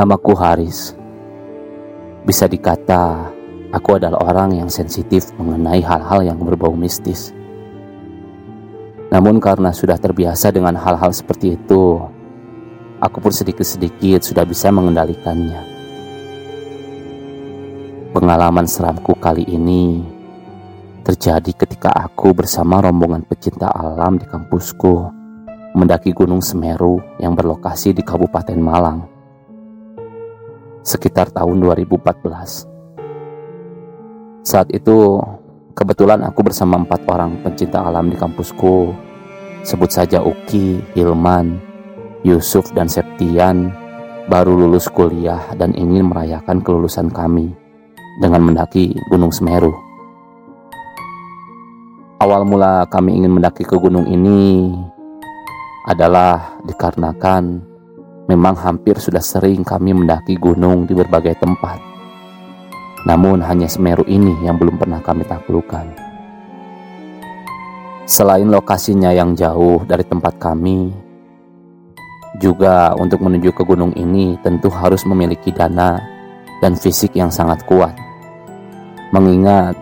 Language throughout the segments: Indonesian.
Namaku Haris. Bisa dikata, aku adalah orang yang sensitif mengenai hal-hal yang berbau mistis. Namun karena sudah terbiasa dengan hal-hal seperti itu, aku pun sedikit-sedikit sudah bisa mengendalikannya. Pengalaman seramku kali ini terjadi ketika aku bersama rombongan pecinta alam di kampusku mendaki Gunung Semeru yang berlokasi di Kabupaten Malang. Sekitar tahun 2014. Saat itu Kebetulan aku bersama empat orang pencinta alam di kampusku. Sebut saja Uki, Hilman, Yusuf, dan Septian baru lulus kuliah dan ingin merayakan kelulusan kami dengan mendaki Gunung Semeru. Awal mula kami ingin mendaki ke gunung ini adalah dikarenakan memang hampir sudah sering kami mendaki gunung di berbagai tempat. Namun hanya Semeru ini yang belum pernah kami taklukkan. Selain lokasinya yang jauh dari tempat kami, juga untuk menuju ke gunung ini tentu harus memiliki dana dan fisik yang sangat kuat. Mengingat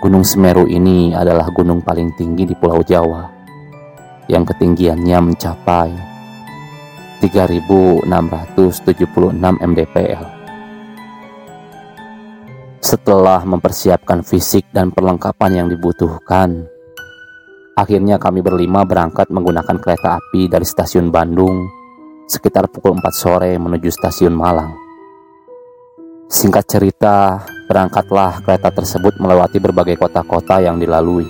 Gunung Semeru ini adalah gunung paling tinggi di Pulau Jawa yang ketinggiannya mencapai 3676 mdpl. Setelah mempersiapkan fisik dan perlengkapan yang dibutuhkan, akhirnya kami berlima berangkat menggunakan kereta api dari stasiun Bandung sekitar pukul 4 sore menuju stasiun Malang. Singkat cerita, berangkatlah kereta tersebut melewati berbagai kota-kota yang dilalui.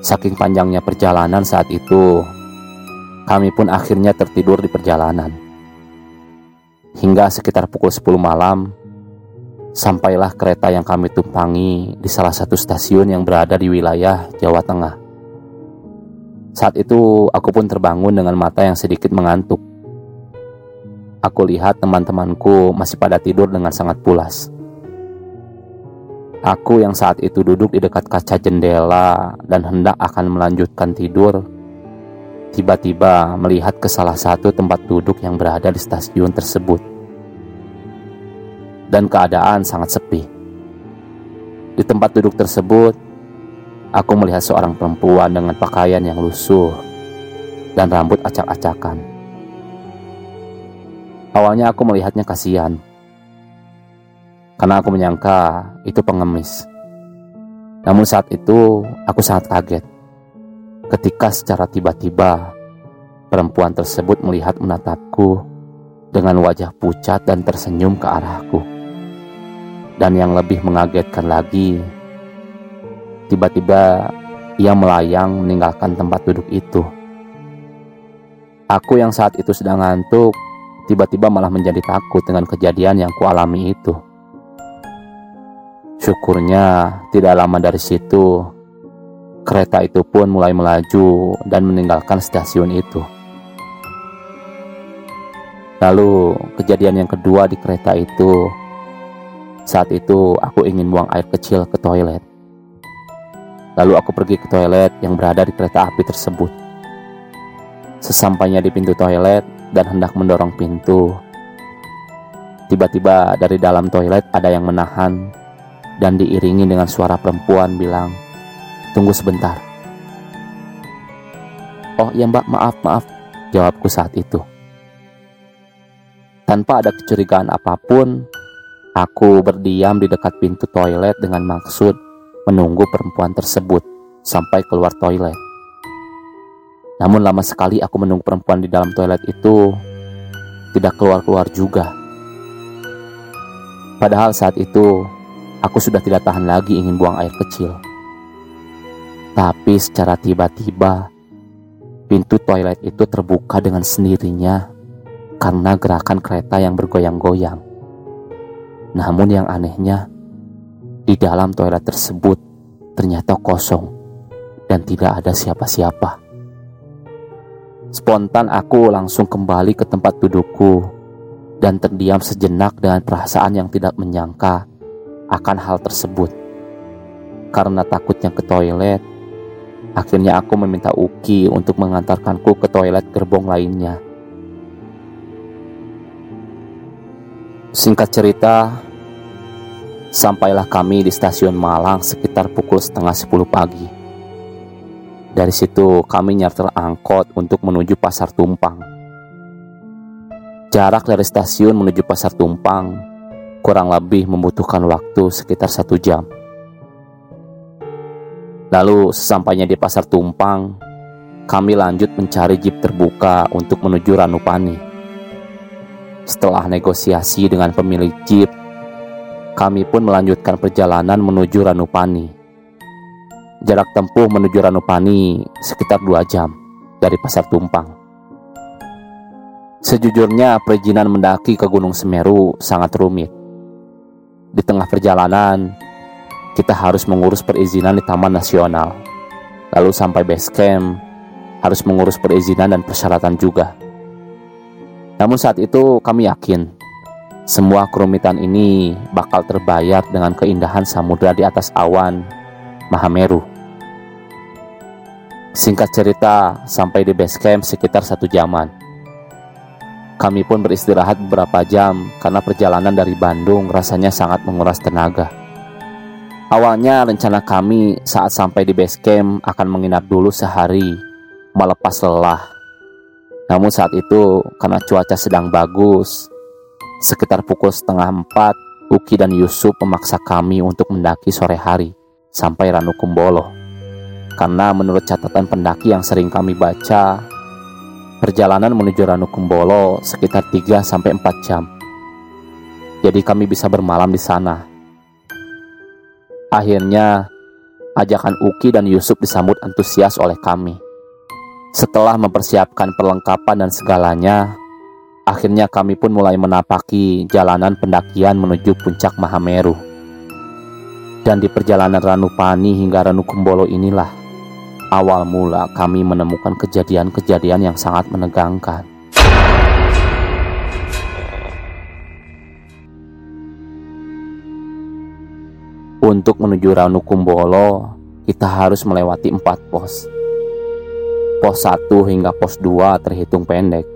Saking panjangnya perjalanan saat itu, kami pun akhirnya tertidur di perjalanan. Hingga sekitar pukul 10 malam, Sampailah kereta yang kami tumpangi di salah satu stasiun yang berada di wilayah Jawa Tengah. Saat itu aku pun terbangun dengan mata yang sedikit mengantuk. Aku lihat teman-temanku masih pada tidur dengan sangat pulas. Aku yang saat itu duduk di dekat kaca jendela dan hendak akan melanjutkan tidur, tiba-tiba melihat ke salah satu tempat duduk yang berada di stasiun tersebut dan keadaan sangat sepi. Di tempat duduk tersebut, aku melihat seorang perempuan dengan pakaian yang lusuh dan rambut acak-acakan. Awalnya aku melihatnya kasihan, karena aku menyangka itu pengemis. Namun saat itu aku sangat kaget ketika secara tiba-tiba perempuan tersebut melihat menatapku dengan wajah pucat dan tersenyum ke arahku. Dan yang lebih mengagetkan lagi, tiba-tiba ia melayang meninggalkan tempat duduk itu. Aku yang saat itu sedang ngantuk, tiba-tiba malah menjadi takut dengan kejadian yang kualami itu. Syukurnya tidak lama dari situ, kereta itu pun mulai melaju dan meninggalkan stasiun itu. Lalu kejadian yang kedua di kereta itu saat itu aku ingin buang air kecil ke toilet. Lalu aku pergi ke toilet yang berada di kereta api tersebut. Sesampainya di pintu toilet dan hendak mendorong pintu, tiba-tiba dari dalam toilet ada yang menahan dan diiringi dengan suara perempuan bilang, "Tunggu sebentar." "Oh, ya Mbak, maaf, maaf," jawabku saat itu. Tanpa ada kecurigaan apa pun, Aku berdiam di dekat pintu toilet dengan maksud menunggu perempuan tersebut sampai keluar toilet. Namun lama sekali aku menunggu perempuan di dalam toilet itu tidak keluar-keluar juga. Padahal saat itu aku sudah tidak tahan lagi ingin buang air kecil. Tapi secara tiba-tiba pintu toilet itu terbuka dengan sendirinya karena gerakan kereta yang bergoyang-goyang. Namun yang anehnya, di dalam toilet tersebut ternyata kosong dan tidak ada siapa-siapa. Spontan aku langsung kembali ke tempat dudukku dan terdiam sejenak dengan perasaan yang tidak menyangka akan hal tersebut. Karena takutnya ke toilet, akhirnya aku meminta Uki untuk mengantarkanku ke toilet gerbong lainnya. Singkat cerita, sampailah kami di stasiun Malang sekitar pukul setengah sepuluh pagi. Dari situ kami nyarter angkot untuk menuju Pasar Tumpang. Jarak dari stasiun menuju Pasar Tumpang kurang lebih membutuhkan waktu sekitar satu jam. Lalu sesampainya di Pasar Tumpang, kami lanjut mencari jeep terbuka untuk menuju Ranupani. Setelah negosiasi dengan pemilik jeep, kami pun melanjutkan perjalanan menuju Ranupani. Jarak tempuh menuju Ranupani sekitar dua jam dari Pasar Tumpang. Sejujurnya perizinan mendaki ke Gunung Semeru sangat rumit. Di tengah perjalanan, kita harus mengurus perizinan di Taman Nasional. Lalu sampai base camp, harus mengurus perizinan dan persyaratan juga. Namun saat itu kami yakin semua kerumitan ini bakal terbayar dengan keindahan samudra di atas awan Mahameru. Singkat cerita, sampai di base camp sekitar satu jaman. Kami pun beristirahat beberapa jam karena perjalanan dari Bandung rasanya sangat menguras tenaga. Awalnya rencana kami saat sampai di base camp akan menginap dulu sehari, melepas lelah namun saat itu karena cuaca sedang bagus, sekitar pukul setengah empat, Uki dan Yusuf memaksa kami untuk mendaki sore hari sampai Ranukumbolo. Karena menurut catatan pendaki yang sering kami baca, perjalanan menuju Ranukumbolo sekitar 3 sampai 4 jam. Jadi kami bisa bermalam di sana. Akhirnya, ajakan Uki dan Yusuf disambut antusias oleh kami. Setelah mempersiapkan perlengkapan dan segalanya, akhirnya kami pun mulai menapaki jalanan pendakian menuju puncak Mahameru. Dan di perjalanan Ranupani hingga Ranukumbolo inilah awal mula kami menemukan kejadian-kejadian yang sangat menegangkan. Untuk menuju Ranukumbolo, kita harus melewati empat pos Pos 1 hingga pos 2 terhitung pendek.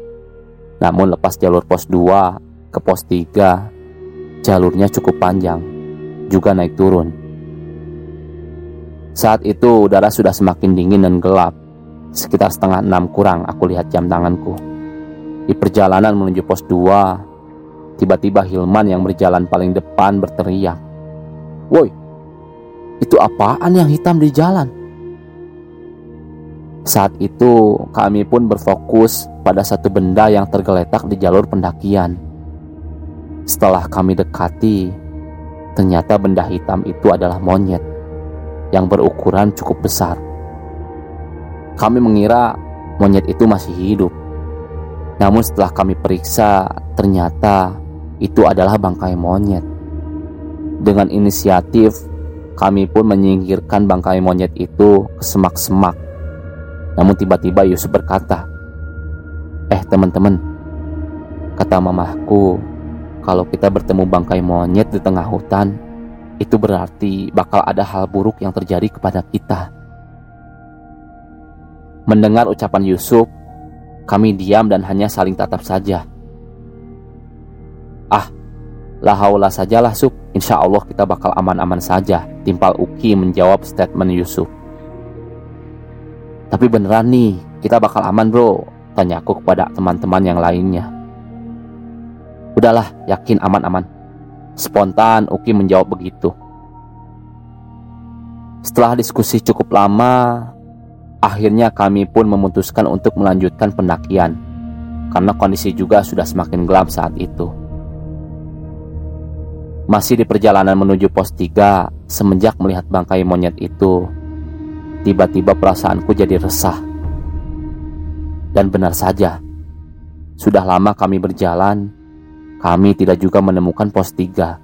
Namun lepas jalur pos 2 ke pos 3, jalurnya cukup panjang, juga naik turun. Saat itu udara sudah semakin dingin dan gelap. Sekitar setengah enam kurang aku lihat jam tanganku. Di perjalanan menuju pos 2, tiba-tiba Hilman yang berjalan paling depan berteriak. Woi, itu apaan yang hitam di jalan? Saat itu, kami pun berfokus pada satu benda yang tergeletak di jalur pendakian. Setelah kami dekati, ternyata benda hitam itu adalah monyet yang berukuran cukup besar. Kami mengira monyet itu masih hidup. Namun setelah kami periksa, ternyata itu adalah bangkai monyet. Dengan inisiatif, kami pun menyingkirkan bangkai monyet itu ke semak-semak namun tiba-tiba Yusuf berkata, Eh teman-teman, kata mamahku, kalau kita bertemu bangkai monyet di tengah hutan, itu berarti bakal ada hal buruk yang terjadi kepada kita. Mendengar ucapan Yusuf, kami diam dan hanya saling tatap saja. Ah, lah haulah sajalah Sup, insya Allah kita bakal aman-aman saja, timpal Uki menjawab statement Yusuf. Tapi beneran nih, kita bakal aman bro, tanyaku kepada teman-teman yang lainnya. Udahlah, yakin aman-aman. Spontan Uki menjawab begitu. Setelah diskusi cukup lama, akhirnya kami pun memutuskan untuk melanjutkan pendakian karena kondisi juga sudah semakin gelap saat itu. Masih di perjalanan menuju pos 3 semenjak melihat bangkai monyet itu, Tiba-tiba perasaanku jadi resah. Dan benar saja, sudah lama kami berjalan, kami tidak juga menemukan pos tiga.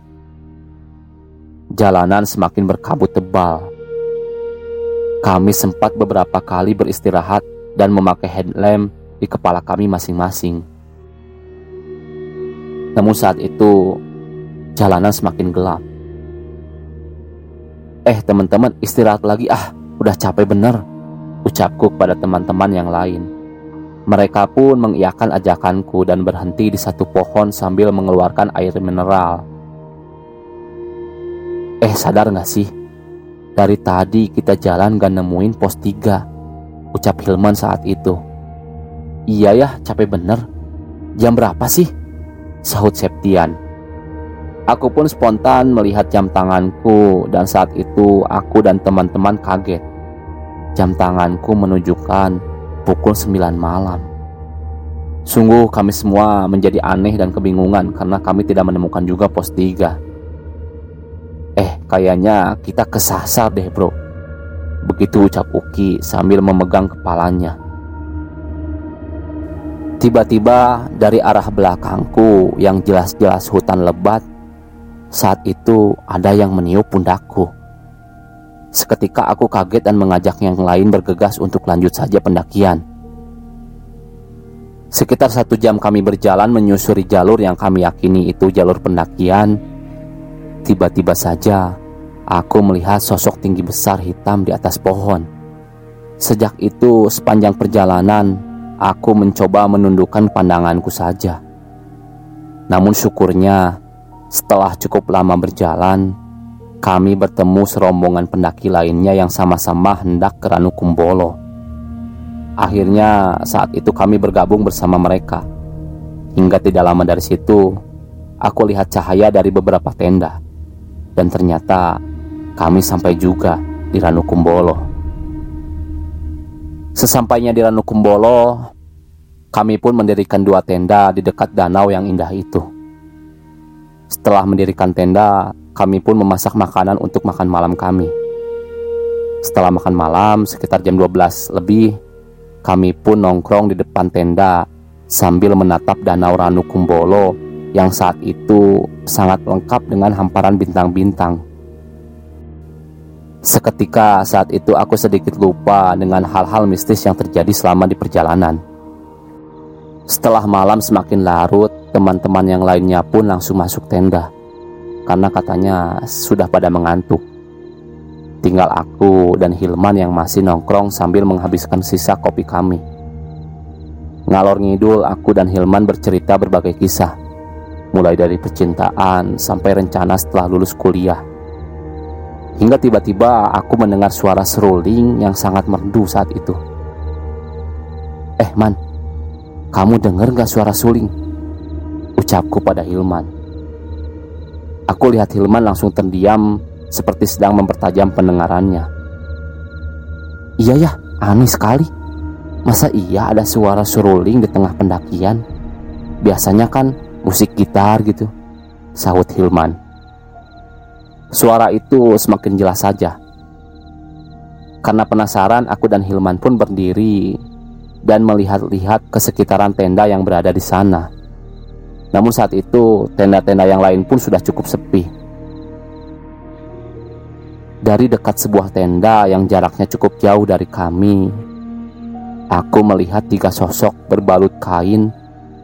Jalanan semakin berkabut tebal. Kami sempat beberapa kali beristirahat dan memakai headlamp di kepala kami masing-masing. Namun saat itu, jalanan semakin gelap. Eh teman-teman istirahat lagi ah Udah capek bener, ucapku kepada teman-teman yang lain. Mereka pun mengiyakan ajakanku dan berhenti di satu pohon sambil mengeluarkan air mineral. Eh sadar gak sih? Dari tadi kita jalan gak nemuin pos 3 Ucap Hilman saat itu Iya ya capek bener Jam berapa sih? Sahut Septian Aku pun spontan melihat jam tanganku Dan saat itu aku dan teman-teman kaget Jam tanganku menunjukkan pukul 9 malam. Sungguh kami semua menjadi aneh dan kebingungan karena kami tidak menemukan juga pos 3. Eh, kayaknya kita kesasar deh bro. Begitu ucap Uki sambil memegang kepalanya. Tiba-tiba dari arah belakangku yang jelas-jelas hutan lebat, saat itu ada yang meniup pundakku. Seketika aku kaget dan mengajak yang lain bergegas untuk lanjut saja pendakian. Sekitar satu jam kami berjalan menyusuri jalur yang kami yakini itu jalur pendakian. Tiba-tiba saja aku melihat sosok tinggi besar hitam di atas pohon. Sejak itu sepanjang perjalanan aku mencoba menundukkan pandanganku saja. Namun syukurnya setelah cukup lama berjalan, kami bertemu serombongan pendaki lainnya yang sama-sama hendak ke Ranukumbolo. Akhirnya saat itu kami bergabung bersama mereka. Hingga tidak lama dari situ, aku lihat cahaya dari beberapa tenda. Dan ternyata kami sampai juga di Ranukumbolo. Sesampainya di Ranukumbolo, kami pun mendirikan dua tenda di dekat danau yang indah itu. Setelah mendirikan tenda, kami pun memasak makanan untuk makan malam kami. Setelah makan malam, sekitar jam 12 lebih, kami pun nongkrong di depan tenda sambil menatap danau Ranu Kumbolo yang saat itu sangat lengkap dengan hamparan bintang-bintang. Seketika saat itu aku sedikit lupa dengan hal-hal mistis yang terjadi selama di perjalanan. Setelah malam semakin larut, teman-teman yang lainnya pun langsung masuk tenda karena katanya sudah pada mengantuk. Tinggal aku dan Hilman yang masih nongkrong sambil menghabiskan sisa kopi kami. Ngalor ngidul aku dan Hilman bercerita berbagai kisah, mulai dari percintaan sampai rencana setelah lulus kuliah. Hingga tiba-tiba aku mendengar suara seruling yang sangat merdu saat itu. Eh man, kamu dengar gak suara suling? Ucapku pada Hilman. Aku lihat Hilman langsung terdiam seperti sedang mempertajam pendengarannya. Iya ya, aneh sekali. Masa iya ada suara seruling di tengah pendakian? Biasanya kan musik gitar gitu, sahut Hilman. Suara itu semakin jelas saja. Karena penasaran, aku dan Hilman pun berdiri dan melihat-lihat ke sekitaran tenda yang berada di sana. Namun saat itu tenda-tenda yang lain pun sudah cukup sepi. Dari dekat sebuah tenda yang jaraknya cukup jauh dari kami, aku melihat tiga sosok berbalut kain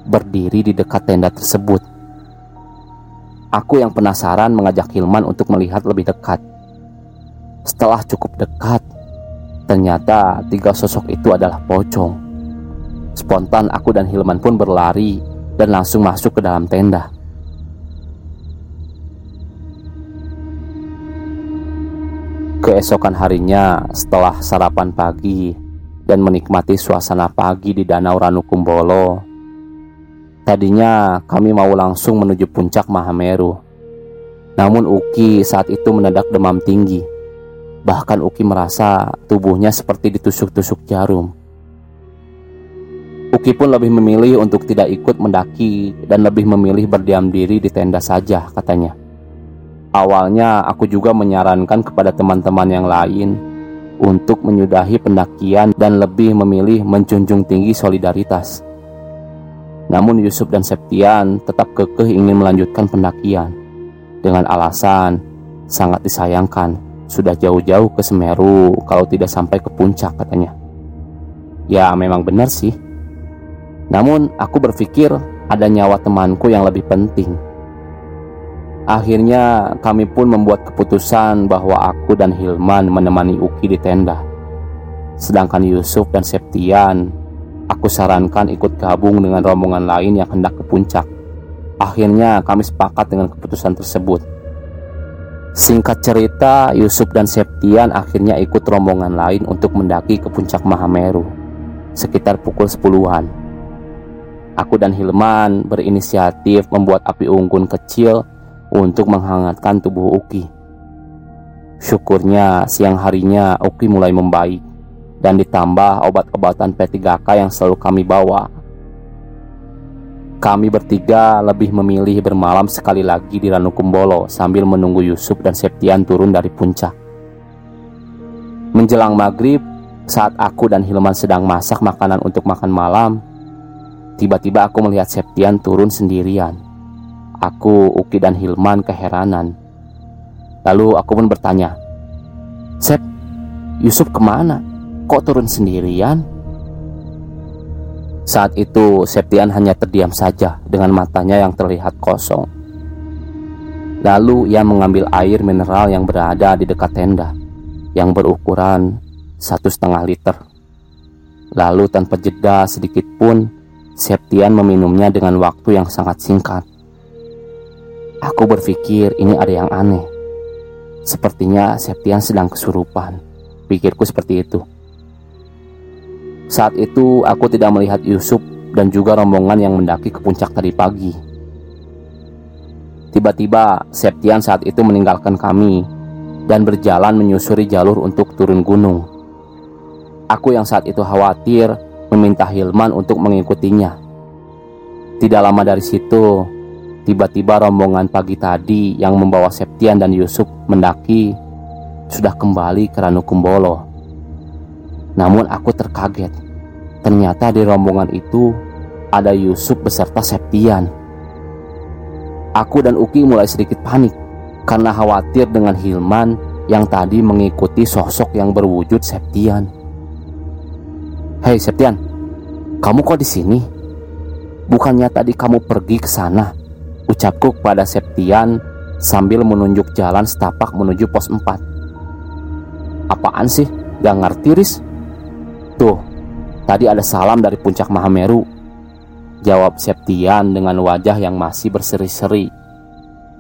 berdiri di dekat tenda tersebut. Aku yang penasaran mengajak Hilman untuk melihat lebih dekat. Setelah cukup dekat, ternyata tiga sosok itu adalah pocong. Spontan aku dan Hilman pun berlari dan langsung masuk ke dalam tenda. Keesokan harinya, setelah sarapan pagi dan menikmati suasana pagi di Danau Ranukumbolo, tadinya kami mau langsung menuju puncak Mahameru. Namun Uki saat itu mendadak demam tinggi. Bahkan Uki merasa tubuhnya seperti ditusuk-tusuk jarum. Uki pun lebih memilih untuk tidak ikut mendaki dan lebih memilih berdiam diri di tenda saja, katanya. Awalnya aku juga menyarankan kepada teman-teman yang lain untuk menyudahi pendakian dan lebih memilih menjunjung tinggi solidaritas. Namun Yusuf dan Septian tetap kekeh ingin melanjutkan pendakian dengan alasan sangat disayangkan sudah jauh-jauh ke Semeru kalau tidak sampai ke puncak katanya. Ya memang benar sih namun aku berpikir ada nyawa temanku yang lebih penting. Akhirnya kami pun membuat keputusan bahwa aku dan Hilman menemani Uki di tenda. Sedangkan Yusuf dan Septian Aku sarankan ikut gabung dengan rombongan lain yang hendak ke puncak. Akhirnya kami sepakat dengan keputusan tersebut. Singkat cerita, Yusuf dan Septian akhirnya ikut rombongan lain untuk mendaki ke puncak Mahameru sekitar pukul 10-an. Aku dan Hilman berinisiatif membuat api unggun kecil untuk menghangatkan tubuh Uki. Syukurnya siang harinya Uki mulai membaik dan ditambah obat-obatan P3K yang selalu kami bawa. Kami bertiga lebih memilih bermalam sekali lagi di Ranukumbolo sambil menunggu Yusuf dan Septian turun dari puncak. Menjelang maghrib, saat aku dan Hilman sedang masak makanan untuk makan malam, tiba-tiba aku melihat Septian turun sendirian. Aku, Uki, dan Hilman keheranan. Lalu aku pun bertanya, Sep, Yusuf ke mana? Kok turun sendirian? Saat itu Septian hanya terdiam saja dengan matanya yang terlihat kosong. Lalu ia mengambil air mineral yang berada di dekat tenda yang berukuran satu setengah liter. Lalu tanpa jeda sedikit pun Septian meminumnya dengan waktu yang sangat singkat. Aku berpikir ini ada yang aneh. Sepertinya Septian sedang kesurupan. Pikirku seperti itu. Saat itu aku tidak melihat Yusuf dan juga rombongan yang mendaki ke puncak tadi pagi. Tiba-tiba Septian saat itu meninggalkan kami dan berjalan menyusuri jalur untuk turun gunung. Aku yang saat itu khawatir meminta Hilman untuk mengikutinya. Tidak lama dari situ, tiba-tiba rombongan pagi tadi yang membawa Septian dan Yusuf mendaki sudah kembali ke Ranukumbolo. Namun aku terkaget. Ternyata di rombongan itu ada Yusuf beserta Septian. Aku dan Uki mulai sedikit panik karena khawatir dengan Hilman yang tadi mengikuti sosok yang berwujud Septian. Hei Septian, kamu kok di sini? Bukannya tadi kamu pergi ke sana? Ucapku kepada Septian sambil menunjuk jalan setapak menuju pos 4. Apaan sih? Gak ngerti, Riz? Tuh, tadi ada salam dari puncak Mahameru. Jawab Septian dengan wajah yang masih berseri-seri.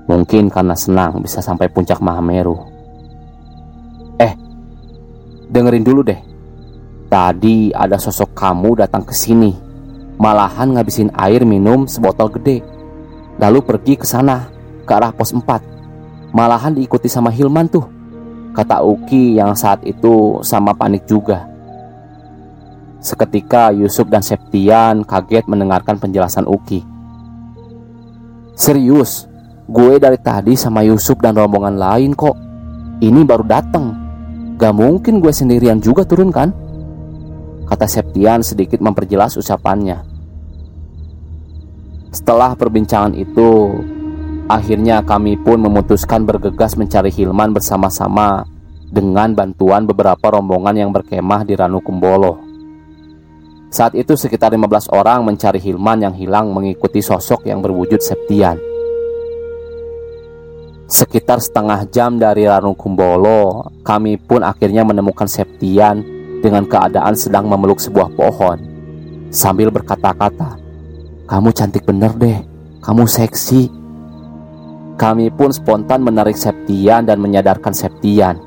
Mungkin karena senang bisa sampai puncak Mahameru. Eh, dengerin dulu deh. Tadi ada sosok kamu datang ke sini. Malahan ngabisin air minum sebotol gede. Lalu pergi ke sana, ke arah pos 4. Malahan diikuti sama Hilman tuh. Kata Uki yang saat itu sama panik juga. Seketika Yusuf dan Septian kaget mendengarkan penjelasan Uki. Serius, gue dari tadi sama Yusuf dan rombongan lain kok. Ini baru datang. Gak mungkin gue sendirian juga turun kan? Kata Septian sedikit memperjelas ucapannya. Setelah perbincangan itu, akhirnya kami pun memutuskan bergegas mencari Hilman bersama-sama dengan bantuan beberapa rombongan yang berkemah di Ranu Kumbolo. Saat itu sekitar 15 orang mencari Hilman yang hilang mengikuti sosok yang berwujud Septian. Sekitar setengah jam dari Ranukumbolo, kami pun akhirnya menemukan Septian dengan keadaan sedang memeluk sebuah pohon. Sambil berkata-kata, Kamu cantik bener deh, kamu seksi. Kami pun spontan menarik Septian dan menyadarkan Septian.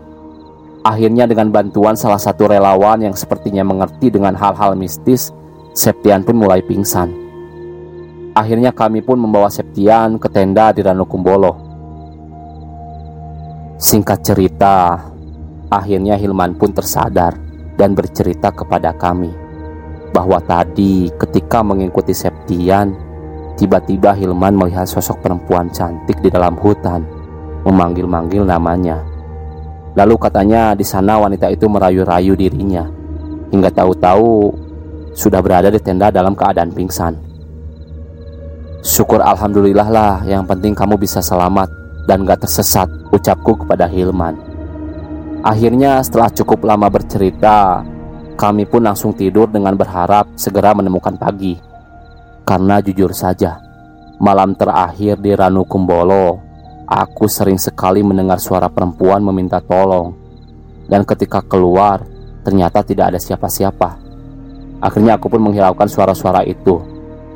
Akhirnya dengan bantuan salah satu relawan yang sepertinya mengerti dengan hal-hal mistis, Septian pun mulai pingsan. Akhirnya kami pun membawa Septian ke tenda di Ranukumbolo. Singkat cerita, akhirnya Hilman pun tersadar dan bercerita kepada kami bahwa tadi ketika mengikuti Septian, tiba-tiba Hilman melihat sosok perempuan cantik di dalam hutan, memanggil-manggil namanya. Lalu katanya di sana wanita itu merayu-rayu dirinya hingga tahu-tahu sudah berada di tenda dalam keadaan pingsan. Syukur alhamdulillah lah, yang penting kamu bisa selamat dan gak tersesat, ucapku kepada Hilman. Akhirnya setelah cukup lama bercerita, kami pun langsung tidur dengan berharap segera menemukan pagi. Karena jujur saja, malam terakhir di Ranu Kumbolo Aku sering sekali mendengar suara perempuan meminta tolong, dan ketika keluar, ternyata tidak ada siapa-siapa. Akhirnya aku pun menghiraukan suara-suara itu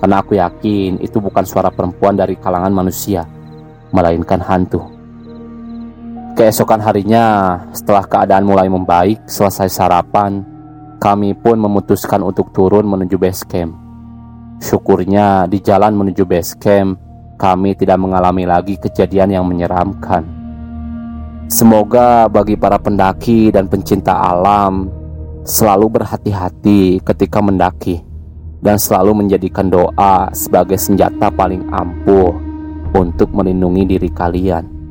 karena aku yakin itu bukan suara perempuan dari kalangan manusia, melainkan hantu. Keesokan harinya, setelah keadaan mulai membaik, selesai sarapan, kami pun memutuskan untuk turun menuju base camp. Syukurnya di jalan menuju base camp, kami tidak mengalami lagi kejadian yang menyeramkan. Semoga bagi para pendaki dan pencinta alam selalu berhati-hati ketika mendaki dan selalu menjadikan doa sebagai senjata paling ampuh untuk melindungi diri kalian.